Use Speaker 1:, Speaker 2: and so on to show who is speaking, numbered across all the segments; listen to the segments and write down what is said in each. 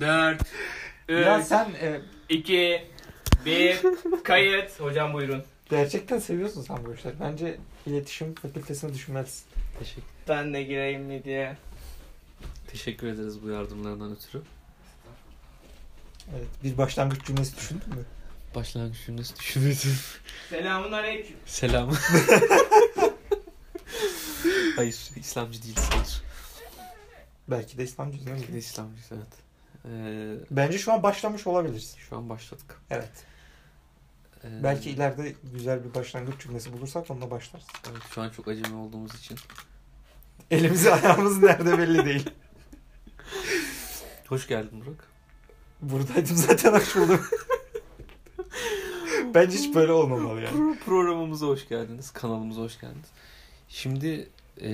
Speaker 1: 4, 3,
Speaker 2: Ya sen e,
Speaker 1: 2, 1, kayıt. Hocam buyurun.
Speaker 2: gerçekten seviyorsun sen bu işleri. Bence iletişim fakültesini düşünmelisin.
Speaker 3: Teşekkür,
Speaker 1: Ben de gireyim mi diye.
Speaker 3: teşekkür ederiz bu yardımlardan ötürü.
Speaker 2: Evet. Bir başlangıç cümlesi düşündün mü?
Speaker 3: Başlangıç cümlesi düşünmedim.
Speaker 1: Selamun aleyküm.
Speaker 3: Selam. hayır, İslamcı değiliz.
Speaker 2: Belki de İslamcı değil
Speaker 3: Belki de
Speaker 2: mi?
Speaker 3: İslamcıyız evet. Ee,
Speaker 2: Bence şu an başlamış olabiliriz.
Speaker 3: şu an başladık.
Speaker 2: Evet.
Speaker 3: Ee,
Speaker 2: Belki ileride güzel bir başlangıç cümlesi bulursak onunla başlarız.
Speaker 3: Evet, şu an çok acemi olduğumuz için.
Speaker 2: Elimizi ayağımız nerede belli değil.
Speaker 3: Hoş geldin Burak.
Speaker 2: Buradaydım zaten hoş buldum. Bence hiç böyle olmamalı yani.
Speaker 3: Pro- programımıza hoş geldiniz. Kanalımıza hoş geldiniz. Şimdi e,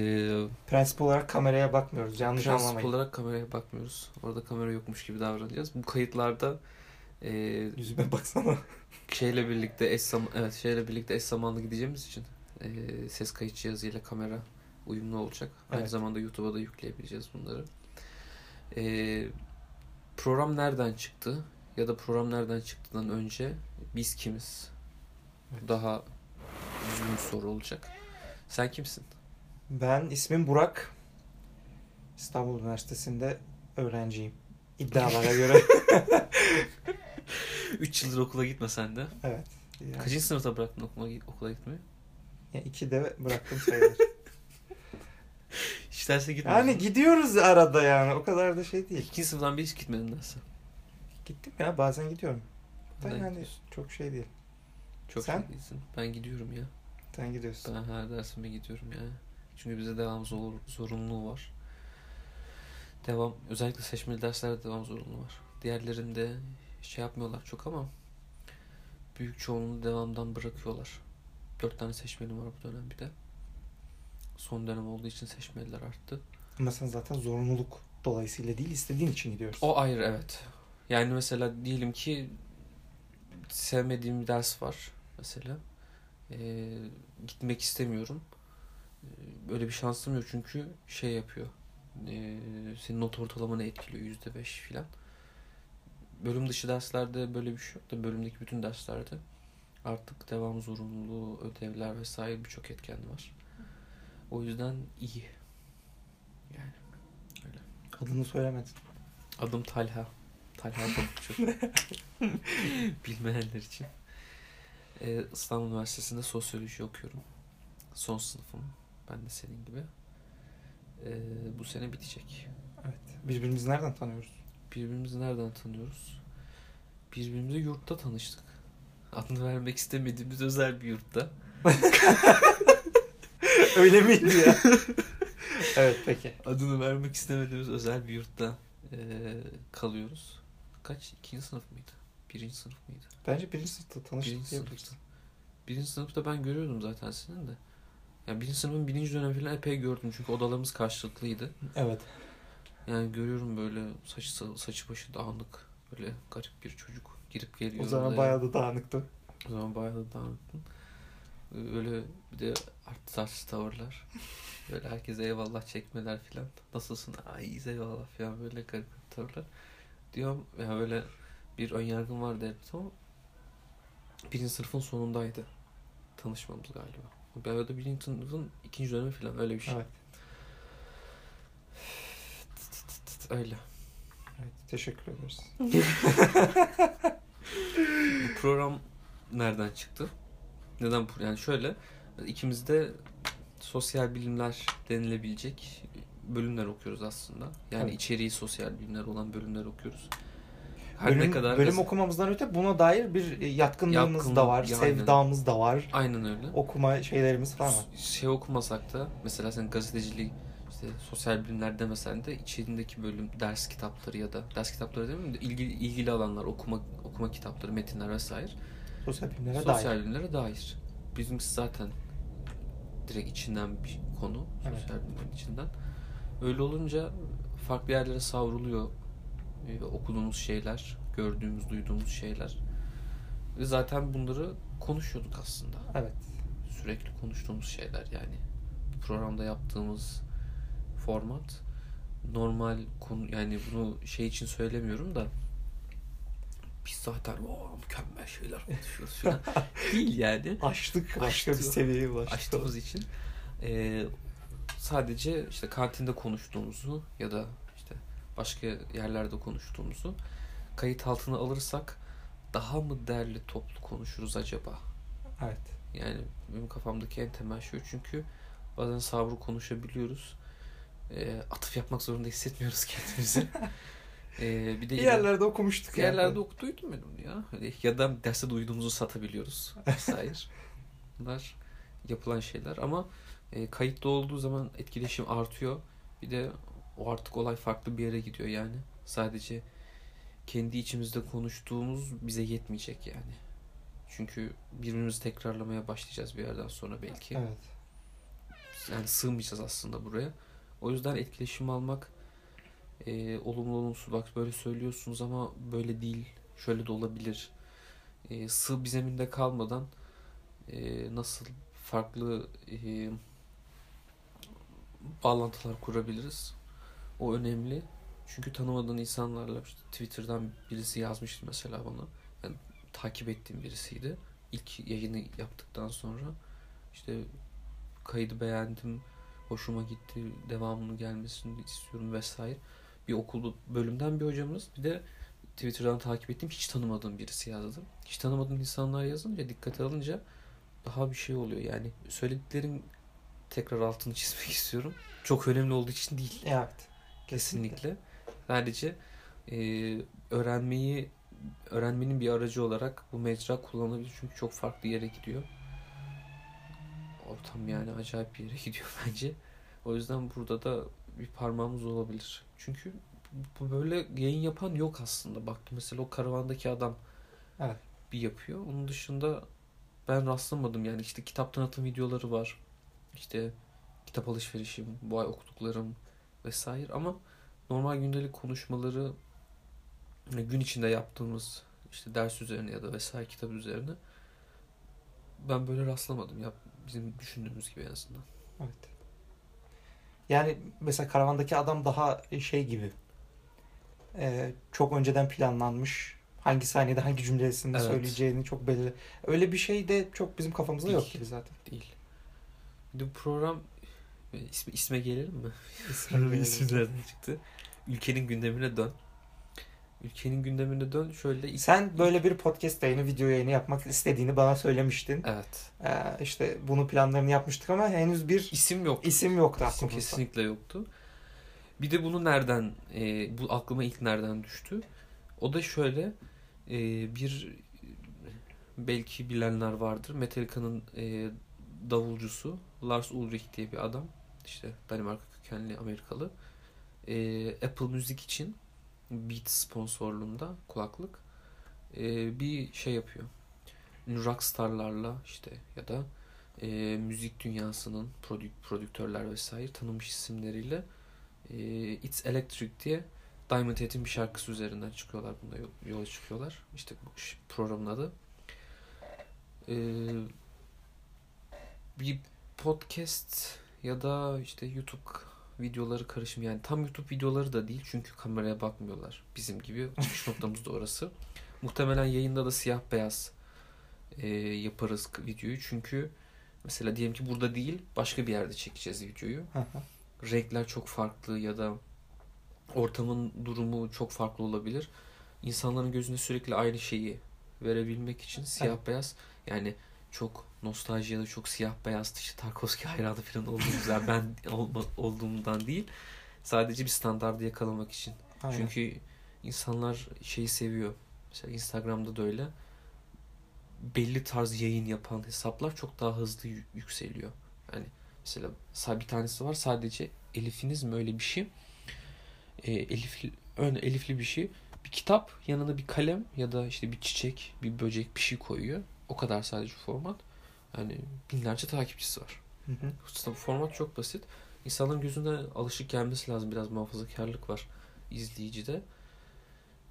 Speaker 2: Prensip olarak kameraya bakmıyoruz. Yanlış
Speaker 3: prensip
Speaker 2: anlamayın.
Speaker 3: olarak kameraya bakmıyoruz. Orada kamera yokmuş gibi davranacağız. Bu kayıtlarda e,
Speaker 2: Yüzüme baksana.
Speaker 3: şeyle birlikte eş evet şeyle birlikte eş zamanlı gideceğimiz için e, ses kayıt cihazıyla kamera uyumlu olacak. Aynı
Speaker 2: Evet.
Speaker 3: zamanda YouTube'a da yükleyebileceğiz bunları. E, program nereden çıktı? Ya da program nereden çıktıdan önce biz kimiz?
Speaker 2: Evet.
Speaker 3: Daha düzgün soru olacak. Sen kimsin?
Speaker 2: Ben ismim Burak. İstanbul Üniversitesi'nde öğrenciyim. İddialara göre.
Speaker 3: 3 yıldır okula gitmesen de.
Speaker 2: evet. Yani,
Speaker 3: Kaçıncı sınıfta bıraktın okula, okula gitmeyi?
Speaker 2: yani iki de bıraktım sayılır.
Speaker 3: Hiç derse gitmedin.
Speaker 2: yani gidiyoruz arada yani. O kadar da şey değil.
Speaker 3: İkinci sınıftan bir hiç gitmedin derse.
Speaker 2: Gittim ya bazen gidiyorum.
Speaker 3: Neden
Speaker 2: yani
Speaker 3: gidiyorsun?
Speaker 2: çok şey değil.
Speaker 3: Çok
Speaker 2: Sen?
Speaker 3: şey değilsin. Ben gidiyorum ya.
Speaker 2: Sen gidiyorsun.
Speaker 3: Ben her dersime gidiyorum ya. Çünkü bize devam zor, zorunluluğu var. Devam, özellikle seçmeli derslerde devam zorunluluğu var. Diğerlerinde şey yapmıyorlar çok ama büyük çoğunluğu devamdan bırakıyorlar. Dört tane seçmelim var bu dönem bir de. Son dönem olduğu için seçmeliler arttı.
Speaker 2: Ama sen zaten zorunluluk dolayısıyla değil istediğin için gidiyorsun.
Speaker 3: O ayrı evet. Yani mesela diyelim ki sevmediğim bir ders var mesela. Ee, gitmek istemiyorum. Böyle bir şansım yok çünkü şey yapıyor. Ee, senin not ortalamanı etkiliyor yüzde beş filan. Bölüm dışı derslerde böyle bir şey yok da bölümdeki bütün derslerde artık devam zorunluluğu, ödevler vesaire birçok etken var. O yüzden iyi. Yani
Speaker 2: Adını söylemedin.
Speaker 3: Adım Talha. Talha Topçu. Bilmeyenler için. Ee, İstanbul Üniversitesi'nde sosyoloji okuyorum. Son sınıfım. Ben de senin gibi. Ee, bu sene bitecek.
Speaker 2: Evet. Birbirimizi nereden tanıyoruz?
Speaker 3: Birbirimizi nereden tanıyoruz? Birbirimizi yurtta tanıştık. Adını vermek istemediğimiz özel bir yurtta.
Speaker 2: Öyle miydi ya? evet peki.
Speaker 3: Adını vermek istemediğimiz özel bir yurtta ee, kalıyoruz. Kaç? İkinci sınıf mıydı? Birinci sınıf mıydı?
Speaker 2: Bence birinci sınıfta tanıştık
Speaker 3: Birinci sınıfta. Birinci sınıfta ben görüyordum zaten senin de. Yani birinci sınıfın birinci dönemi falan epey gördüm çünkü odalarımız karşılıklıydı.
Speaker 2: Evet.
Speaker 3: Yani görüyorum böyle saçı, saçı başı dağınık böyle garip bir çocuk girip geliyor.
Speaker 2: O zaman bayağı da dağınıktı.
Speaker 3: O zaman bayağı da dağınıktın. Öyle bir de artist tavırlar. Böyle herkese eyvallah çekmeler filan. Nasılsın? Ay iyiyiz eyvallah filan böyle garip tavırlar. Diyorum ya böyle bir ön yargım vardı evet ama birinci sınıfın sonundaydı tanışmamız galiba. Öyle birinci sınıfın ikinci dönemi filan öyle bir şey.
Speaker 2: Evet.
Speaker 3: Öyle.
Speaker 2: evet. Teşekkür ederiz.
Speaker 3: Bu program nereden çıktı? Neden bu? Yani şöyle ikimiz de sosyal bilimler denilebilecek bölümler okuyoruz aslında. Yani
Speaker 2: Evet.
Speaker 3: içeriği sosyal bilimler olan bölümler okuyoruz. Her
Speaker 2: bölüm,
Speaker 3: ne kadar
Speaker 2: bölüm
Speaker 3: gaz-
Speaker 2: okumamızdan öte buna dair bir yatkınlığımız
Speaker 3: Yatkınlık,
Speaker 2: da var.
Speaker 3: aynen.
Speaker 2: Sevdamız da var.
Speaker 3: Aynen öyle.
Speaker 2: Okuma şeylerimiz falan var.
Speaker 3: şey okumasak da mesela sen gazeteciliği işte sosyal bilimler demesen de içindeki bölüm ders kitapları ya da ders kitapları demeyeyim de ilgili, ilgili alanlar okuma okuma kitapları metinler vesaire
Speaker 2: Sosyal bilimlere
Speaker 3: sosyal
Speaker 2: dair.
Speaker 3: bilimlere dair. Bizimkisi zaten direkt içinden bir konu.
Speaker 2: Evet.
Speaker 3: Sosyal bilimlerin içinden. Öyle olunca farklı yerlere savruluyor e, okuduğumuz şeyler, gördüğümüz, duyduğumuz şeyler. Ve zaten bunları konuşuyorduk aslında.
Speaker 2: Evet.
Speaker 3: Sürekli konuştuğumuz şeyler yani. Programda yaptığımız format normal konu yani bunu şey için söylemiyorum da biz zaten o mükemmel şeyler konuşuyoruz falan. Değil yani.
Speaker 2: Açtık. Başka bir seviyeye ulaştık.
Speaker 3: Açtığımız için e, sadece işte kantinde konuştuğumuzu ya da başka yerlerde konuştuğumuzu kayıt altına alırsak daha mı derli toplu konuşuruz acaba?
Speaker 2: Evet.
Speaker 3: Yani benim kafamdaki en temel şey çünkü bazen sabrı konuşabiliyoruz. E, atıf yapmak zorunda hissetmiyoruz kendimizi. e, bir de
Speaker 2: Bir yerlerde okumuştuk
Speaker 3: bir
Speaker 2: yani.
Speaker 3: yerlerde okuduydum ben onu ya. Hani ya da derste duyduğumuzu satabiliyoruz. Vesaire. Bunlar yapılan şeyler ama e, kayıtlı olduğu zaman etkileşim artıyor. Bir de o artık olay farklı bir yere gidiyor yani. Sadece kendi içimizde konuştuğumuz bize yetmeyecek yani. Çünkü birbirimizi tekrarlamaya başlayacağız bir yerden sonra belki.
Speaker 2: Evet.
Speaker 3: Yani sığmayacağız aslında buraya. O yüzden etkileşim almak e, olumlu olumsuz bak böyle söylüyorsunuz ama böyle değil. Şöyle de olabilir. E, sığ bir zeminde kalmadan e, nasıl farklı e, bağlantılar kurabiliriz. O önemli. Çünkü tanımadığın insanlarla işte Twitter'dan birisi yazmıştı mesela bana. Ben takip ettiğim birisiydi. İlk yayını yaptıktan sonra işte kaydı beğendim, hoşuma gitti, devamını gelmesini istiyorum vesaire. Bir okulda bölümden bir hocamız bir de Twitter'dan takip ettiğim hiç tanımadığım birisi yazdı. Hiç tanımadığım insanlar yazınca dikkate alınca daha bir şey oluyor yani. Söylediklerin tekrar altını çizmek istiyorum. Çok önemli olduğu için değil.
Speaker 2: Evet.
Speaker 3: Kesinlikle. Sadece e, öğrenmeyi öğrenmenin bir aracı olarak bu mecra kullanılabilir çünkü çok farklı yere gidiyor. Ortam yani acayip bir yere gidiyor bence. O yüzden burada da bir parmağımız olabilir. Çünkü bu böyle yayın yapan yok aslında. Baktım mesela o karavandaki adam
Speaker 2: Evet.
Speaker 3: bir yapıyor. Onun dışında ben rastlamadım yani işte kitap tanıtım videoları var. İşte kitap alışverişim, bu ay okuduklarım vesaire ama normal gündelik konuşmaları yani gün içinde yaptığımız işte ders üzerine ya da vesaire kitap üzerine ben böyle rastlamadım ya bizim düşündüğümüz gibi en azından.
Speaker 2: Evet. Yani mesela karavandaki adam daha şey gibi. Ee, çok önceden planlanmış. Hangi saniyede hangi cümlesini
Speaker 3: Evet.
Speaker 2: söyleyeceğini çok belli. Öyle bir şey de çok bizim kafamızda
Speaker 3: Değil.
Speaker 2: yok gibi zaten.
Speaker 3: Değil. Bir de program e, ismi, isme gelelim mi?
Speaker 2: İsmi
Speaker 3: İsim nereden çıktı? Ülkenin gündemine dön. Ülkenin gündemine dön şöyle
Speaker 2: Sen böyle bir podcast yayını, video yayını yapmak istediğini bana söylemiştin.
Speaker 3: Evet.
Speaker 2: Ee, işte bunu planlarını yapmıştık ama henüz bir
Speaker 3: İsim yok.
Speaker 2: isim yoktu
Speaker 3: İsim
Speaker 2: aklımızda.
Speaker 3: kesinlikle yoktu. Bir de bunu nereden, e, bu aklıma ilk nereden düştü? O da şöyle, e, bir belki bilenler vardır. Metallica'nın e, davulcusu Lars Ulrich diye bir adam. İşte Danimarka kökenli Amerikalı. E, Apple Müzik için Beats sponsorluğunda kulaklık e, bir şey yapıyor. Rockstarlarla işte ya da e, müzik dünyasının prodük prodüktörler vesaire tanınmış isimleriyle e, It's Electric diye Diamond Head'in bir şarkısı üzerinden çıkıyorlar. Bunda yo- yola çıkıyorlar. İşte bu programın adı. E, bir podcast ya da işte YouTube videoları karışım yani tam YouTube videoları da değil çünkü kameraya bakmıyorlar bizim gibi çıkış noktamız da orası. Muhtemelen yayında da siyah beyaz e, yaparız videoyu çünkü mesela diyelim ki burada değil başka bir yerde çekeceğiz videoyu. Renkler çok farklı ya da ortamın durumu çok farklı olabilir. İnsanların gözüne sürekli aynı şeyi verebilmek için siyah beyaz yani çok nostalji ya da çok siyah beyaz işte Tarkovski hayranı falan olduğumuz yani ben olma, olduğumdan değil. Sadece bir standardı yakalamak için.
Speaker 2: Aynen.
Speaker 3: Çünkü insanlar şeyi seviyor. Mesela Instagram'da da öyle. Belli tarz yayın yapan hesaplar çok daha hızlı yü- yükseliyor. Yani mesela bir tanesi var sadece Elif'iniz mi öyle bir şey. E, Elifli, ön Elifli bir şey. Bir kitap yanına bir kalem ya da işte bir çiçek, bir böcek bir şey koyuyor. O kadar sadece format. Yani binlerce takipçisi var.
Speaker 2: Hı hı.
Speaker 3: Aslında bu format çok basit. İnsanların gözüne alışık gelmesi lazım. Biraz muhafazakarlık var izleyicide.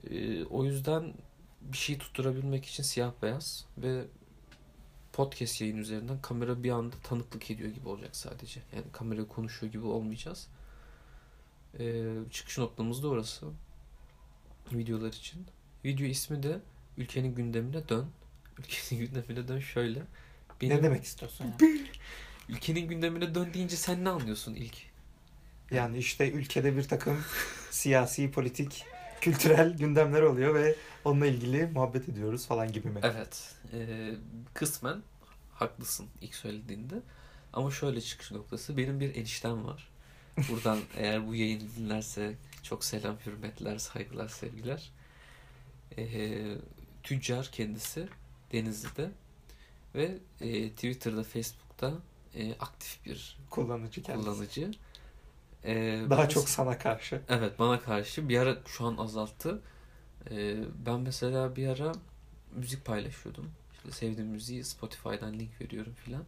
Speaker 3: Ee, o yüzden bir şey tutturabilmek için siyah beyaz ve podcast yayın üzerinden kamera bir anda tanıklık ediyor gibi olacak sadece. Yani kamera konuşuyor gibi olmayacağız. Ee, çıkış noktamız da orası. Videolar için. Video ismi de Ülkenin Gündemine Dön. Ülkenin Gündemine Dön şöyle. Benim,
Speaker 2: Ne demek istiyorsun yani?
Speaker 3: Ülkenin gündemine dön deyince sen ne anlıyorsun ilk?
Speaker 2: Yani işte ülkede bir takım siyasi, politik, kültürel gündemler oluyor ve onunla ilgili muhabbet ediyoruz falan gibi mi?
Speaker 3: Evet. E, kısmen haklısın ilk söylediğinde. Ama şöyle çıkış noktası. Benim bir eniştem var. Buradan eğer bu yayını dinlerse çok selam, hürmetler, saygılar, sevgiler. E, tüccar kendisi Denizli'de ve e, Twitter'da, Facebook'ta e, aktif bir
Speaker 2: Kullanıcı kendisi.
Speaker 3: kullanıcı. E,
Speaker 2: Daha
Speaker 3: ben-
Speaker 2: çok sana karşı.
Speaker 3: Evet bana karşı bir ara şu an azalttı. Ee, ben mesela bir ara müzik paylaşıyordum. İşte sevdiğim müziği Spotify'dan link veriyorum filan.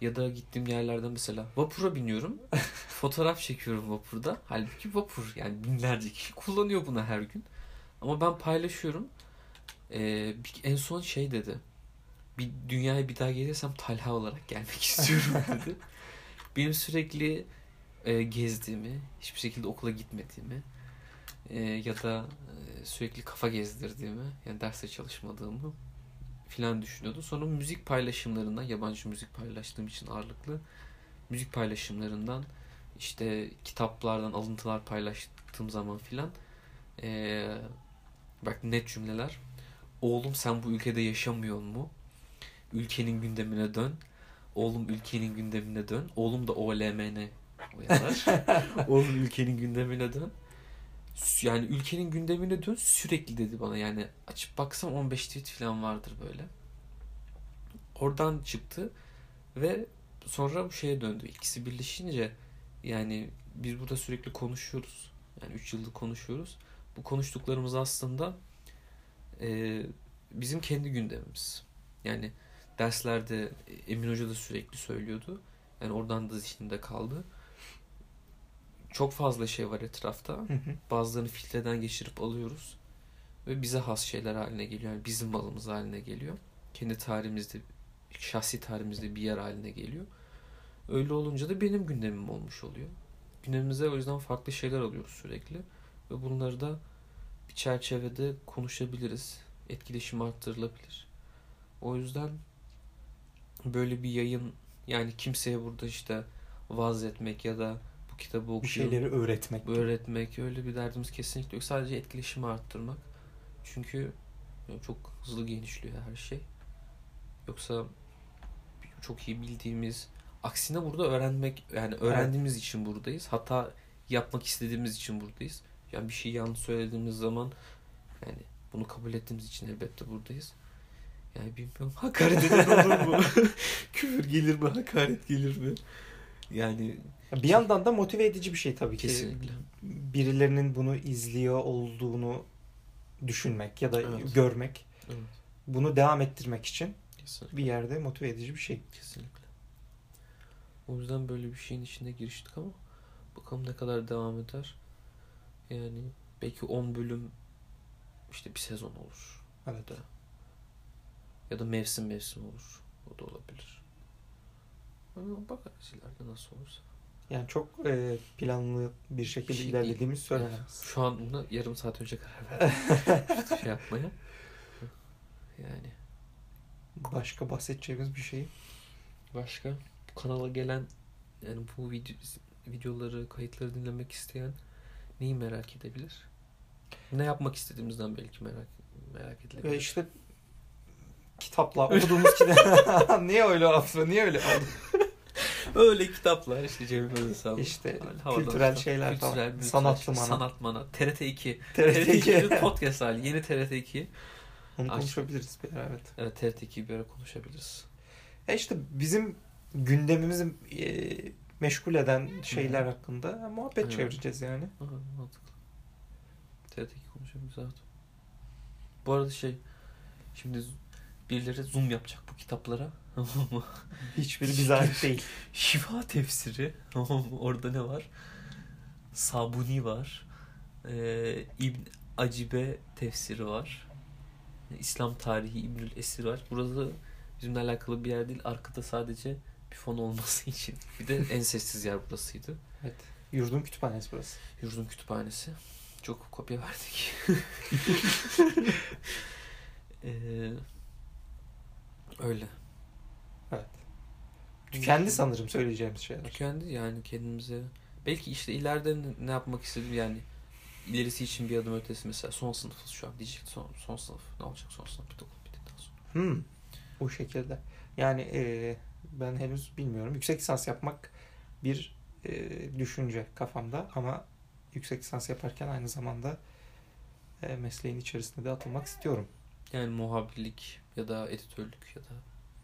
Speaker 3: Ya da gittiğim yerlerden mesela vapura biniyorum. fotoğraf çekiyorum vapurda. Halbuki vapur yani binlerce kişi kullanıyor bunu her gün. Ama ben paylaşıyorum. Ee, en son şey dedi. Bir dünyaya bir daha gelirsem Talha olarak gelmek istiyorum dedi. Benim sürekli e, gezdiğimi, hiçbir şekilde okula gitmediğimi e, ya da e, sürekli kafa gezdirdiğimi, yani derste çalışmadığımı filan düşünüyordu. Sonra müzik paylaşımlarından, yabancı müzik paylaştığım için ağırlıklı müzik paylaşımlarından işte kitaplardan alıntılar paylaştığım zaman filan e, bak net cümleler oğlum sen bu ülkede yaşamıyor mu? Ülkenin gündemine dön. Oğlum ülkenin gündemine dön. Oğlum da OLMN yazar. Oğlum ülkenin gündemine dön. Yani ülkenin gündemine dön sürekli dedi bana. Yani açıp baksam 15 tweet falan vardır böyle. Oradan çıktı ve sonra bu şeye döndü. İkisi birleşince yani biz burada sürekli konuşuyoruz. Yani 3 yıldır konuşuyoruz. Bu konuştuklarımız aslında e, bizim kendi gündemimiz. Yani derslerde Emin Hoca da sürekli söylüyordu. Yani oradan da zihnimde kaldı. Çok fazla şey var etrafta.
Speaker 2: Hı hı.
Speaker 3: Bazılarını filtreden geçirip alıyoruz. Ve bize has şeyler haline geliyor. Yani bizim malımız haline geliyor. Kendi tarihimizde, şahsi tarihimizde bir yer haline geliyor. Öyle olunca da benim gündemim olmuş oluyor. Gündemimize o yüzden farklı şeyler alıyoruz sürekli. Ve bunları da bir çerçevede konuşabiliriz. Etkileşim arttırılabilir. O yüzden böyle bir yayın yani kimseye burada işte vaaz etmek ya da bu kitabı
Speaker 2: Bir
Speaker 3: okuyun,
Speaker 2: şeyleri öğretmek.
Speaker 3: öğretmek öyle bir derdimiz kesinlikle yok. Sadece etkileşimi arttırmak. Çünkü çok hızlı genişliyor her şey. Yoksa çok iyi bildiğimiz aksine burada öğrenmek yani öğrendiğimiz için buradayız. Hatta yapmak istediğimiz için buradayız. Yani bir şey yanlış söylediğimiz zaman yani bunu kabul ettiğimiz için elbette buradayız. Yani bilmiyorum hakaret eden olur mu? Küfür gelir mi? Hakaret gelir mi? Yani
Speaker 2: Bir yandan da motive edici bir şey tabii ki.
Speaker 3: kesinlikle.
Speaker 2: Birilerinin bunu izliyor olduğunu düşünmek ya da
Speaker 3: Evet.
Speaker 2: görmek.
Speaker 3: Evet.
Speaker 2: Bunu devam ettirmek için
Speaker 3: Kesinlikle.
Speaker 2: bir yerde motive edici bir şey.
Speaker 3: Kesinlikle. O yüzden böyle bir şeyin içine giriştik ama bakalım ne kadar devam eder. Yani belki 10 bölüm işte bir sezon olur.
Speaker 2: Evet.
Speaker 3: Ya da mevsim mevsim olur. O da olabilir. Ama bakarız ileride nasıl olursa.
Speaker 2: Yani çok e, planlı bir şekilde
Speaker 3: şey
Speaker 2: ilerlediğimiz söylenemez.
Speaker 3: Şu an buna yarım saat önce karar verdim. şey yapmaya. Yani
Speaker 2: Başka bahsedeceğimiz bir şey.
Speaker 3: başka bu kanala gelen yani bu video, videoları, kayıtları dinlemek isteyen neyi merak edebilir? Ne yapmak istediğimizden belki merak merak edilebilir.
Speaker 2: Ve işte kitapla okuduğumuz kitap. niye öyle yaptı? Niye öyle oldu?
Speaker 3: Öyle kitaplar işte Cemil Özesal.
Speaker 2: İşte
Speaker 3: Havadan
Speaker 2: kültürel
Speaker 3: kitap,
Speaker 2: şeyler falan.
Speaker 3: kültürel,
Speaker 2: Sanatlı
Speaker 3: kültürel,
Speaker 2: mana.
Speaker 3: Sanat mana. TRT 2.
Speaker 2: TRT 2.
Speaker 3: 2'nin podcast hali. Yeni TRT 2.
Speaker 2: Onu
Speaker 3: Açtık.
Speaker 2: konuşabiliriz bir ara, evet.
Speaker 3: Evet TRT 2'yi bir ara konuşabiliriz.
Speaker 2: E işte bizim gündemimizi e, meşgul eden şeyler
Speaker 3: Hı.
Speaker 2: hakkında muhabbet
Speaker 3: Evet.
Speaker 2: çevireceğiz yani.
Speaker 3: Mantıklı. TRT 2 konuşabiliriz evet. Bu arada şey şimdi birileri zoom yapacak bu kitaplara.
Speaker 2: Hiçbiri bize ait değil.
Speaker 3: Şifa tefsiri. Orada ne var? Sabuni var. Ee, İbn Acibe tefsiri var. İslam tarihi İbnül Esir var. Burada bizimle alakalı bir yer değil. Arkada sadece bir fon olması için. Bir de en sessiz yer burasıydı.
Speaker 2: Evet. Yurdun kütüphanesi burası.
Speaker 3: Yurdun kütüphanesi. Çok kopya verdik. Ee, öyle.
Speaker 2: Tükendi sanırım söyleyeceğimiz şeyler.
Speaker 3: Tükendi yani kendimize. Belki işte ileride ne- ne yapmak istedim yani ilerisi için bir adım ötesi mesela son sınıfız şu an diyecek son, son sınıf ne olacak son sınıf bir okul bittikten sonra.
Speaker 2: Hmm. Bu şekilde. Yani e, ben henüz bilmiyorum. Yüksek lisans yapmak bir e, düşünce kafamda ama yüksek lisans yaparken aynı zamanda e, mesleğin içerisinde de atılmak istiyorum.
Speaker 3: Yani muhabirlik ya da editörlük ya da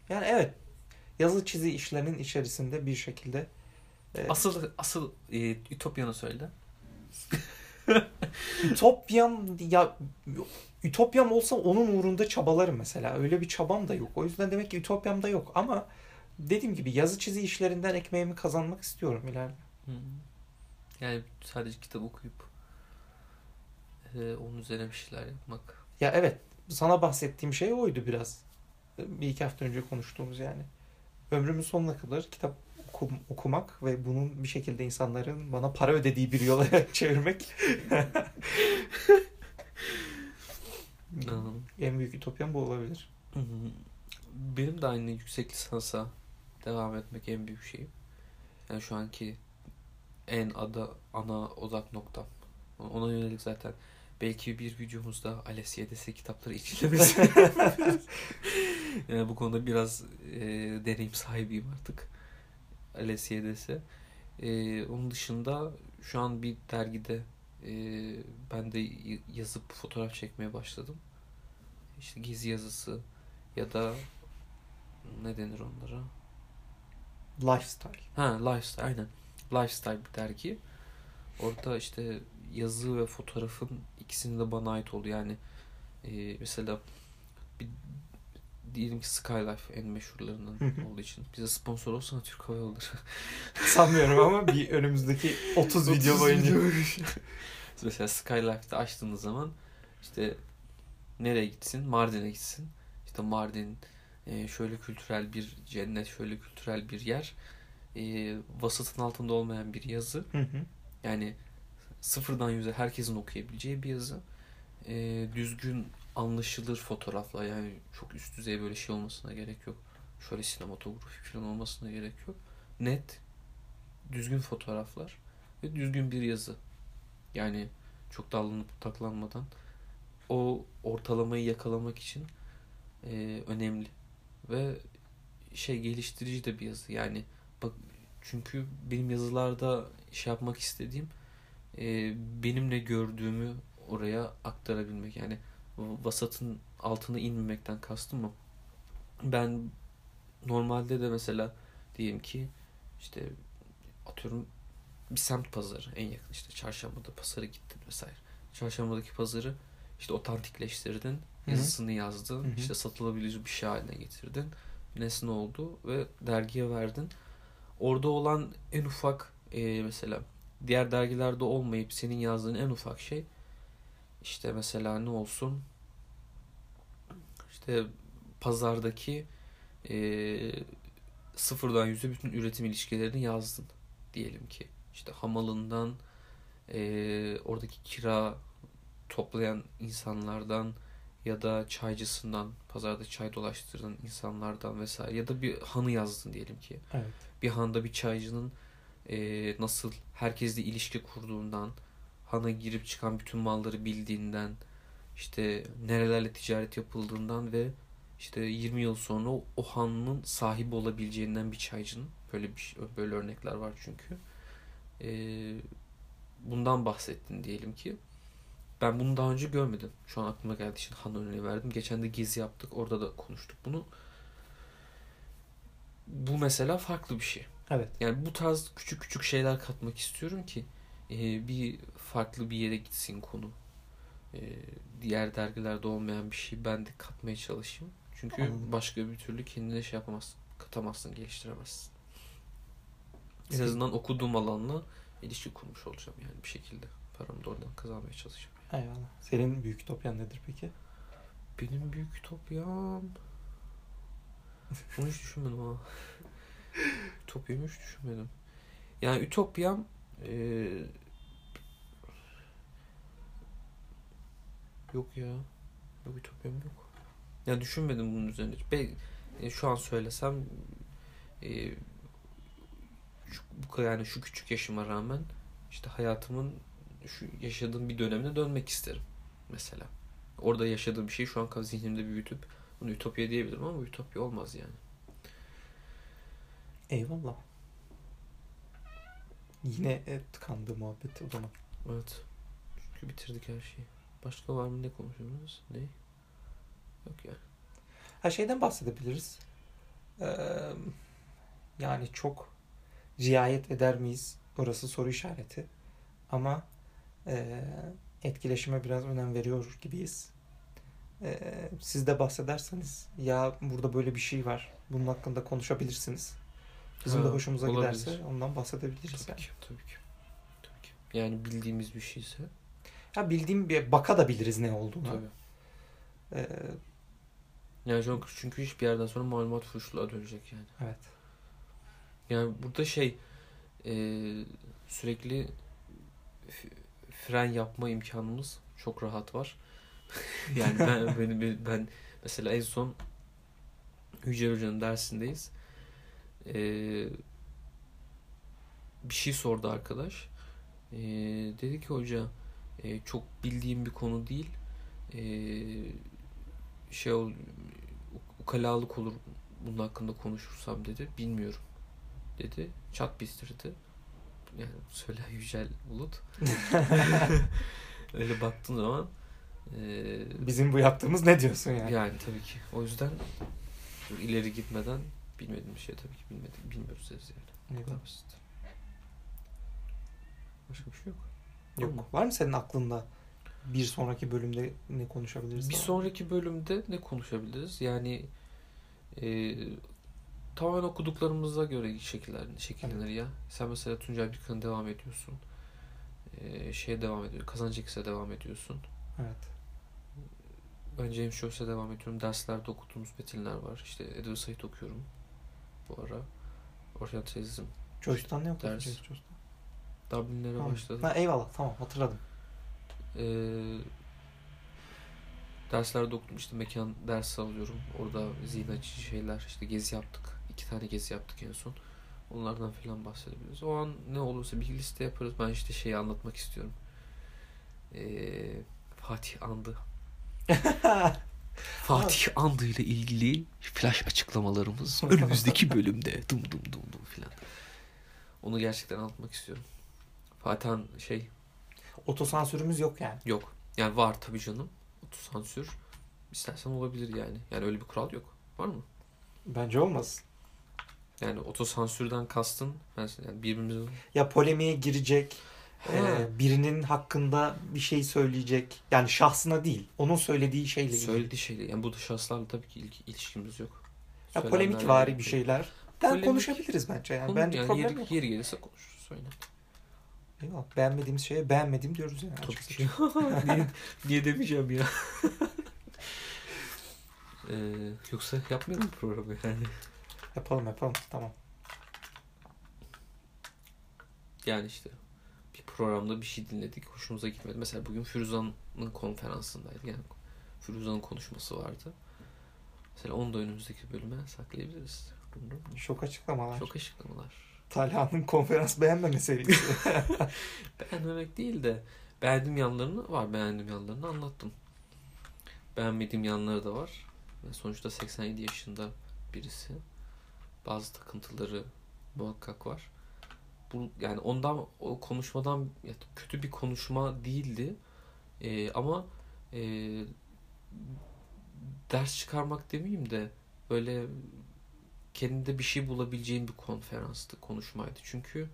Speaker 2: Yani evet yazı çizi işlerinin içerisinde bir şekilde e,
Speaker 3: asıl asıl e, Ütopyan'ı söyle.
Speaker 2: Ütopyam ya Ütopyam olsa onun uğrunda çabalarım mesela. Öyle bir çabam da yok. O yüzden demek ki Ütopyam da yok ama dediğim gibi yazı çizi işlerinden ekmeğimi kazanmak istiyorum ileride.
Speaker 3: Yani sadece kitap okuyup e, onun üzerine bir şeyler yapmak.
Speaker 2: Ya evet sana bahsettiğim şey oydu biraz. Bir iki hafta önce konuştuğumuz yani. Ömrümün sonuna kadar kitap okum- okumak ve bunun bir şekilde insanların bana para ödediği bir yola çevirmek en büyük ütopyam bu olabilir.
Speaker 3: Benim de aynı yüksek lisansa devam etmek en büyük şeyim. Yani şu anki en ada ana odak noktam. Ona yönelik zaten belki bir videomuzda Ales YDS kitapları içilemesi. yani bu konuda biraz e, deneyim sahibiyim artık. Ales YDS. E, onun dışında şu an bir dergide e, ben de yazıp fotoğraf çekmeye başladım. İşte gezi yazısı ya da ne denir onlara?
Speaker 2: Lifestyle.
Speaker 3: Ha Lifestyle aynen. Lifestyle bir dergi. Orada işte yazı ve fotoğrafın ikisinin de bana ait oldu. Yani e, mesela bir, diyelim ki Skylife en meşhurlarından olduğu için. Bize sponsor olsana Türk Hava Yolları.
Speaker 2: Sanmıyorum ama bir önümüzdeki 30 video boyunca.
Speaker 3: mesela Skylife'da açtığınız zaman işte nereye gitsin? Mardin'e gitsin. İşte Mardin e, şöyle kültürel bir cennet, şöyle kültürel bir yer. E, vasıtın altında olmayan bir yazı.
Speaker 2: Hı hı.
Speaker 3: Yani sıfırdan yüze herkesin okuyabileceği bir yazı. E, düzgün anlaşılır fotoğrafla yani çok üst düzey böyle şey olmasına gerek yok. Şöyle sinematografi falan olmasına gerek yok. Net, düzgün fotoğraflar ve düzgün bir yazı. Yani çok dallanıp taklanmadan o ortalamayı yakalamak için e, önemli ve şey geliştirici de bir yazı. Yani bak çünkü benim yazılarda şey yapmak istediğim e, benim ne gördüğümü oraya aktarabilmek. Yani vasatın altına inmemekten kastım o. Ben normalde de mesela diyelim ki işte atıyorum bir semt pazarı en yakın işte çarşambada pazara gittin vesaire. Çarşambadaki pazarı işte otantikleştirdin, yazısını yazdın,
Speaker 2: Hı hı.
Speaker 3: işte satılabilir bir şey haline getirdin. Nesne oldu ve dergiye verdin. Orada olan en ufak e, mesela diğer dergilerde olmayıp senin yazdığın en ufak şey işte mesela ne olsun işte pazardaki e, sıfırdan yüze bütün üretim ilişkilerini yazdın diyelim ki. İşte hamalından e, oradaki kira toplayan insanlardan ya da çaycısından pazarda çay dolaştıran insanlardan vesaire ya da bir hanı yazdın diyelim ki.
Speaker 2: Evet.
Speaker 3: Bir handa bir çaycının e, nasıl herkesle ilişki kurduğundan, hana girip çıkan bütün malları bildiğinden, işte nerelerle ticaret yapıldığından ve işte 20 yıl sonra o, o hanın sahibi olabileceğinden bir çaycının böyle bir böyle örnekler var çünkü. E, bundan bahsettin diyelim ki. Ben bunu daha önce görmedim. Şu an aklıma geldiği için Han örneği verdim. Geçen de gezi yaptık. Orada da konuştuk bunu. Bu mesela farklı bir şey.
Speaker 2: Evet.
Speaker 3: Yani bu tarz küçük küçük şeyler katmak istiyorum ki e, bir farklı bir yere gitsin konu. E, diğer dergilerde olmayan bir şey ben de katmaya çalışayım. Çünkü
Speaker 2: Anladım.
Speaker 3: başka bir türlü kendine şey yapamazsın. Katamazsın, geliştiremezsin. En azından okuduğum alanla ilişki kurmuş olacağım yani bir şekilde. Paramı da oradan kazanmaya çalışacağım.
Speaker 2: Eyvallah. Senin büyük ütopyan nedir peki?
Speaker 3: Benim büyük ütopyam... Bunu hiç düşünmedim ha. Ütopyamı hiç düşünmedim. Yani ütopyam Ee, yok ya. Yok ütopyam yok. Ya düşünmedim bunun üzerine. hiç. Be, e, şu an söylesem e, şu, bu yani şu küçük yaşıma rağmen işte hayatımın şu yaşadığım bir dönemine dönmek isterim mesela. Orada yaşadığım bir şeyi şu an zihnimde büyütüp bunu ütopya diyebilirim ama ütopya olmaz yani.
Speaker 2: Eyvallah. Yine e, tıkandı muhabbet o zaman.
Speaker 3: Evet. Çünkü bitirdik her şeyi. Başka var mı ne konuşuyoruz? Ne? Yok ya.
Speaker 2: Her şeyden bahsedebiliriz. Ee, yani çok riayet eder miyiz? Orası soru işareti. Ama e, etkileşime biraz önem veriyor gibiyiz. Ee, siz de bahsederseniz ya burada böyle bir şey var. Bunun hakkında konuşabilirsiniz. Bizim
Speaker 3: Ha,
Speaker 2: de hoşumuza
Speaker 3: olabilir.
Speaker 2: giderse ondan bahsedebiliriz.
Speaker 3: Tabii
Speaker 2: Yani.
Speaker 3: ki, tabii ki. Tabii ki. Yani bildiğimiz bir şeyse
Speaker 2: Ya bildiğim bir baka da biliriz ne olduğunu.
Speaker 3: tabii.
Speaker 2: Ee,
Speaker 3: Yani çok çünkü hiçbir yerden sonra malumat fuşluğa dönecek yani.
Speaker 2: evet.
Speaker 3: Yani burada şey e, sürekli fren yapma imkanımız çok rahat var. yani ben benim ben mesela en son Yücel Hoca'nın dersindeyiz. E, bir şey sordu arkadaş. E, dedi ki hoca e, çok bildiğim bir konu değil. E, şey ol, ukalalık olur bunun hakkında konuşursam dedi. Bilmiyorum dedi. Çat bistirdi. Yani söyle Yücel Bulut. Öyle baktığın zaman eee,
Speaker 2: Bizim bu yaptığımız ne diyorsun yani?
Speaker 3: yani tabii ki. O yüzden ileri gitmeden bilmediğim şey tabii ki bilmedik, bilmiyoruz yani. Bu kadar
Speaker 2: Eyvallah.
Speaker 3: basit. Başka bir şey yok.
Speaker 2: Yok. Var mı senin aklında bir sonraki bölümde ne konuşabiliriz?
Speaker 3: Bir
Speaker 2: daha?
Speaker 3: sonraki bölümde ne konuşabiliriz? Yani e, tamamen okuduklarımıza göre şekiller, şekillenir ya. Sen mesela Tuncay Birkan'a devam ediyorsun. E, şeye devam ediyor. Kazancı devam ediyorsun.
Speaker 2: Evet.
Speaker 3: Ben James Joyce'e devam ediyorum. Derslerde okuduğumuz metinler var. İşte Edward Said okuyorum bu ara. Orientalizm.
Speaker 2: Joyce'dan ne okudun?
Speaker 3: Ders.
Speaker 2: Joyce'dan?
Speaker 3: Dublin'lere
Speaker 2: Tamam.
Speaker 3: başladım.
Speaker 2: Ha, eyvallah tamam hatırladım.
Speaker 3: Ee, derslerde okudum işte mekan dersi alıyorum. Orada zihin açıcı şeyler işte gezi yaptık. İki tane gezi yaptık en son. Onlardan falan bahsedebiliriz. O an ne olursa bir liste yaparız. Ben işte şeyi anlatmak istiyorum. Ee, Fatih Andı. Fatih Andı ile ilgili flash açıklamalarımız önümüzdeki bölümde dum dum dum dum filan. Onu gerçekten anlatmak istiyorum. Fatih Han şey
Speaker 2: Otosansürümüz yok yani.
Speaker 3: Yok. Yani var tabii canım. Otosansür istersen olabilir yani. Yani öyle bir kural yok. Var mı?
Speaker 2: Bence olmasın.
Speaker 3: Yani otosansürden kastın ben yani birbirimizin
Speaker 2: Ya polemiğe girecek. E, birinin hakkında bir şey söyleyecek. Yani şahsına değil, onun söylediği şeyle ilgili.
Speaker 3: söylediği şeyle yani bu da şahıslarla tabii ki ilk, ilişkimiz yok.
Speaker 2: Ya polemik vari bir şeyler. Ben
Speaker 3: Polemik-
Speaker 2: konuşabiliriz bence yani.
Speaker 3: Konu-
Speaker 2: Bence
Speaker 3: yani
Speaker 2: problem
Speaker 3: yeri,
Speaker 2: yok.
Speaker 3: yeri gelirse konuşuruz. Söyle.
Speaker 2: Eyvallah. Beğenmediğimiz şeye beğenmedim diyoruz yani.
Speaker 3: Tabii ki. niye, niye demeyeceğim ya? ee, yoksa yapmayalım programı yani.
Speaker 2: Yapalım yapalım. Tamam.
Speaker 3: Yani işte programda bir şey dinledik. Hoşumuza gitmedi. Mesela bugün Firuzan'ın konferansındaydı. Yani Firuzan'ın konuşması vardı. Mesela onu da önümüzdeki bölüme saklayabiliriz.
Speaker 2: Şok açıklamalar.
Speaker 3: Çok açıklamalar.
Speaker 2: Talha'nın konferans beğenmeme serisi.
Speaker 3: Beğenmemek değil de beğendiğim yanlarını var. Beğendiğim yanlarını anlattım. Beğenmediğim yanları da var. Sonuçta 87 yaşında birisi. Bazı takıntıları muhakkak var. Bu yani ondan o konuşmadan kötü bir konuşma değildi. Ee, ama e, ders çıkarmak demeyeyim de böyle kendinde bir şey bulabileceğin bir konferanstı, konuşmaydı. Çünkü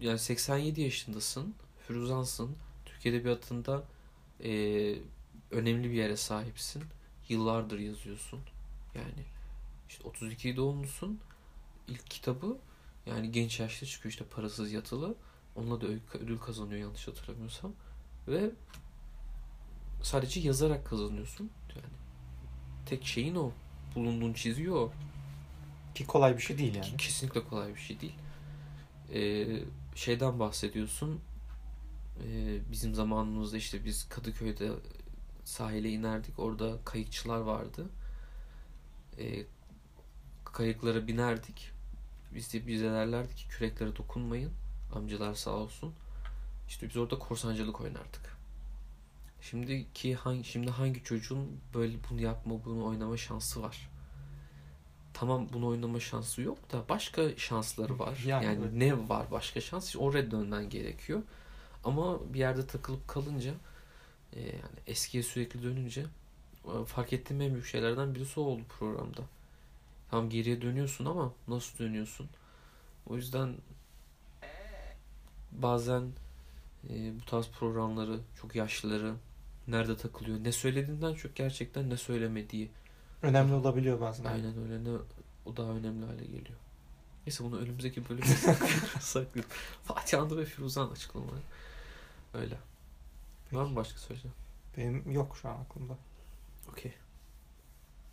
Speaker 3: yani 87 yaşındasın, Firuzansın, Türk Edebiyatı'nda e, önemli bir yere sahipsin. Yıllardır yazıyorsun. Yani işte 32 doğumlusun. İlk kitabı yani genç yaşta çıkıyor işte parasız yatılı. Onunla da ödül kazanıyor yanlış hatırlamıyorsam. Ve sadece yazarak kazanıyorsun. Yani tek şeyin o. Bulunduğun çiziyor o.
Speaker 2: Ki kolay bir şey değil yani.
Speaker 3: Kesinlikle kolay bir şey değil. Ee, şeyden bahsediyorsun. Ee, bizim zamanımızda işte biz Kadıköy'de sahile inerdik. Orada kayıkçılar vardı. Ee, kayıklara binerdik. Biz de bize derlerdi ki küreklere dokunmayın. Amcalar sağ olsun. İşte biz orada korsancılık oynardık. Şimdiki hangi şimdi hangi çocuğun böyle bunu yapma, bunu oynama şansı var? Tamam bunu oynama şansı yok da başka şansları var.
Speaker 2: Yani
Speaker 3: Yani,
Speaker 2: evet.
Speaker 3: ne var başka şans? Oraya dönmen gerekiyor. Ama bir yerde takılıp kalınca e, yani eskiye sürekli dönünce e, fark ettiğim en büyük şeylerden birisi oldu programda. Tam geriye dönüyorsun ama nasıl dönüyorsun? O yüzden bazen e, bu tarz programları çok yaşlıları nerede takılıyor ne söylediğinden çok gerçekten ne söylemediği
Speaker 2: Önemli olabiliyor bazen.
Speaker 3: aynen öyle ne o daha önemli hale geliyor. Neyse bunu önümüzdeki bölüme saklıyorum. saklıyorum. Fatih Andı ve Firuzan açıklamaları. Öyle. Var mı başka söyleyeceğim?
Speaker 2: Benim yok şu an aklımda.
Speaker 3: Okey.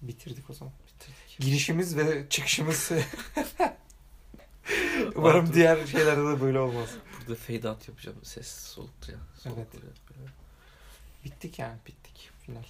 Speaker 2: Bitirdik o zaman. Girişimiz ve çıkışımız Umarım diğer şeylerde de böyle olmaz.
Speaker 3: Burada fade out yapacağım. Ses soluktu ya. Soluk
Speaker 2: Evet. Bittik yani. Bittik. Final.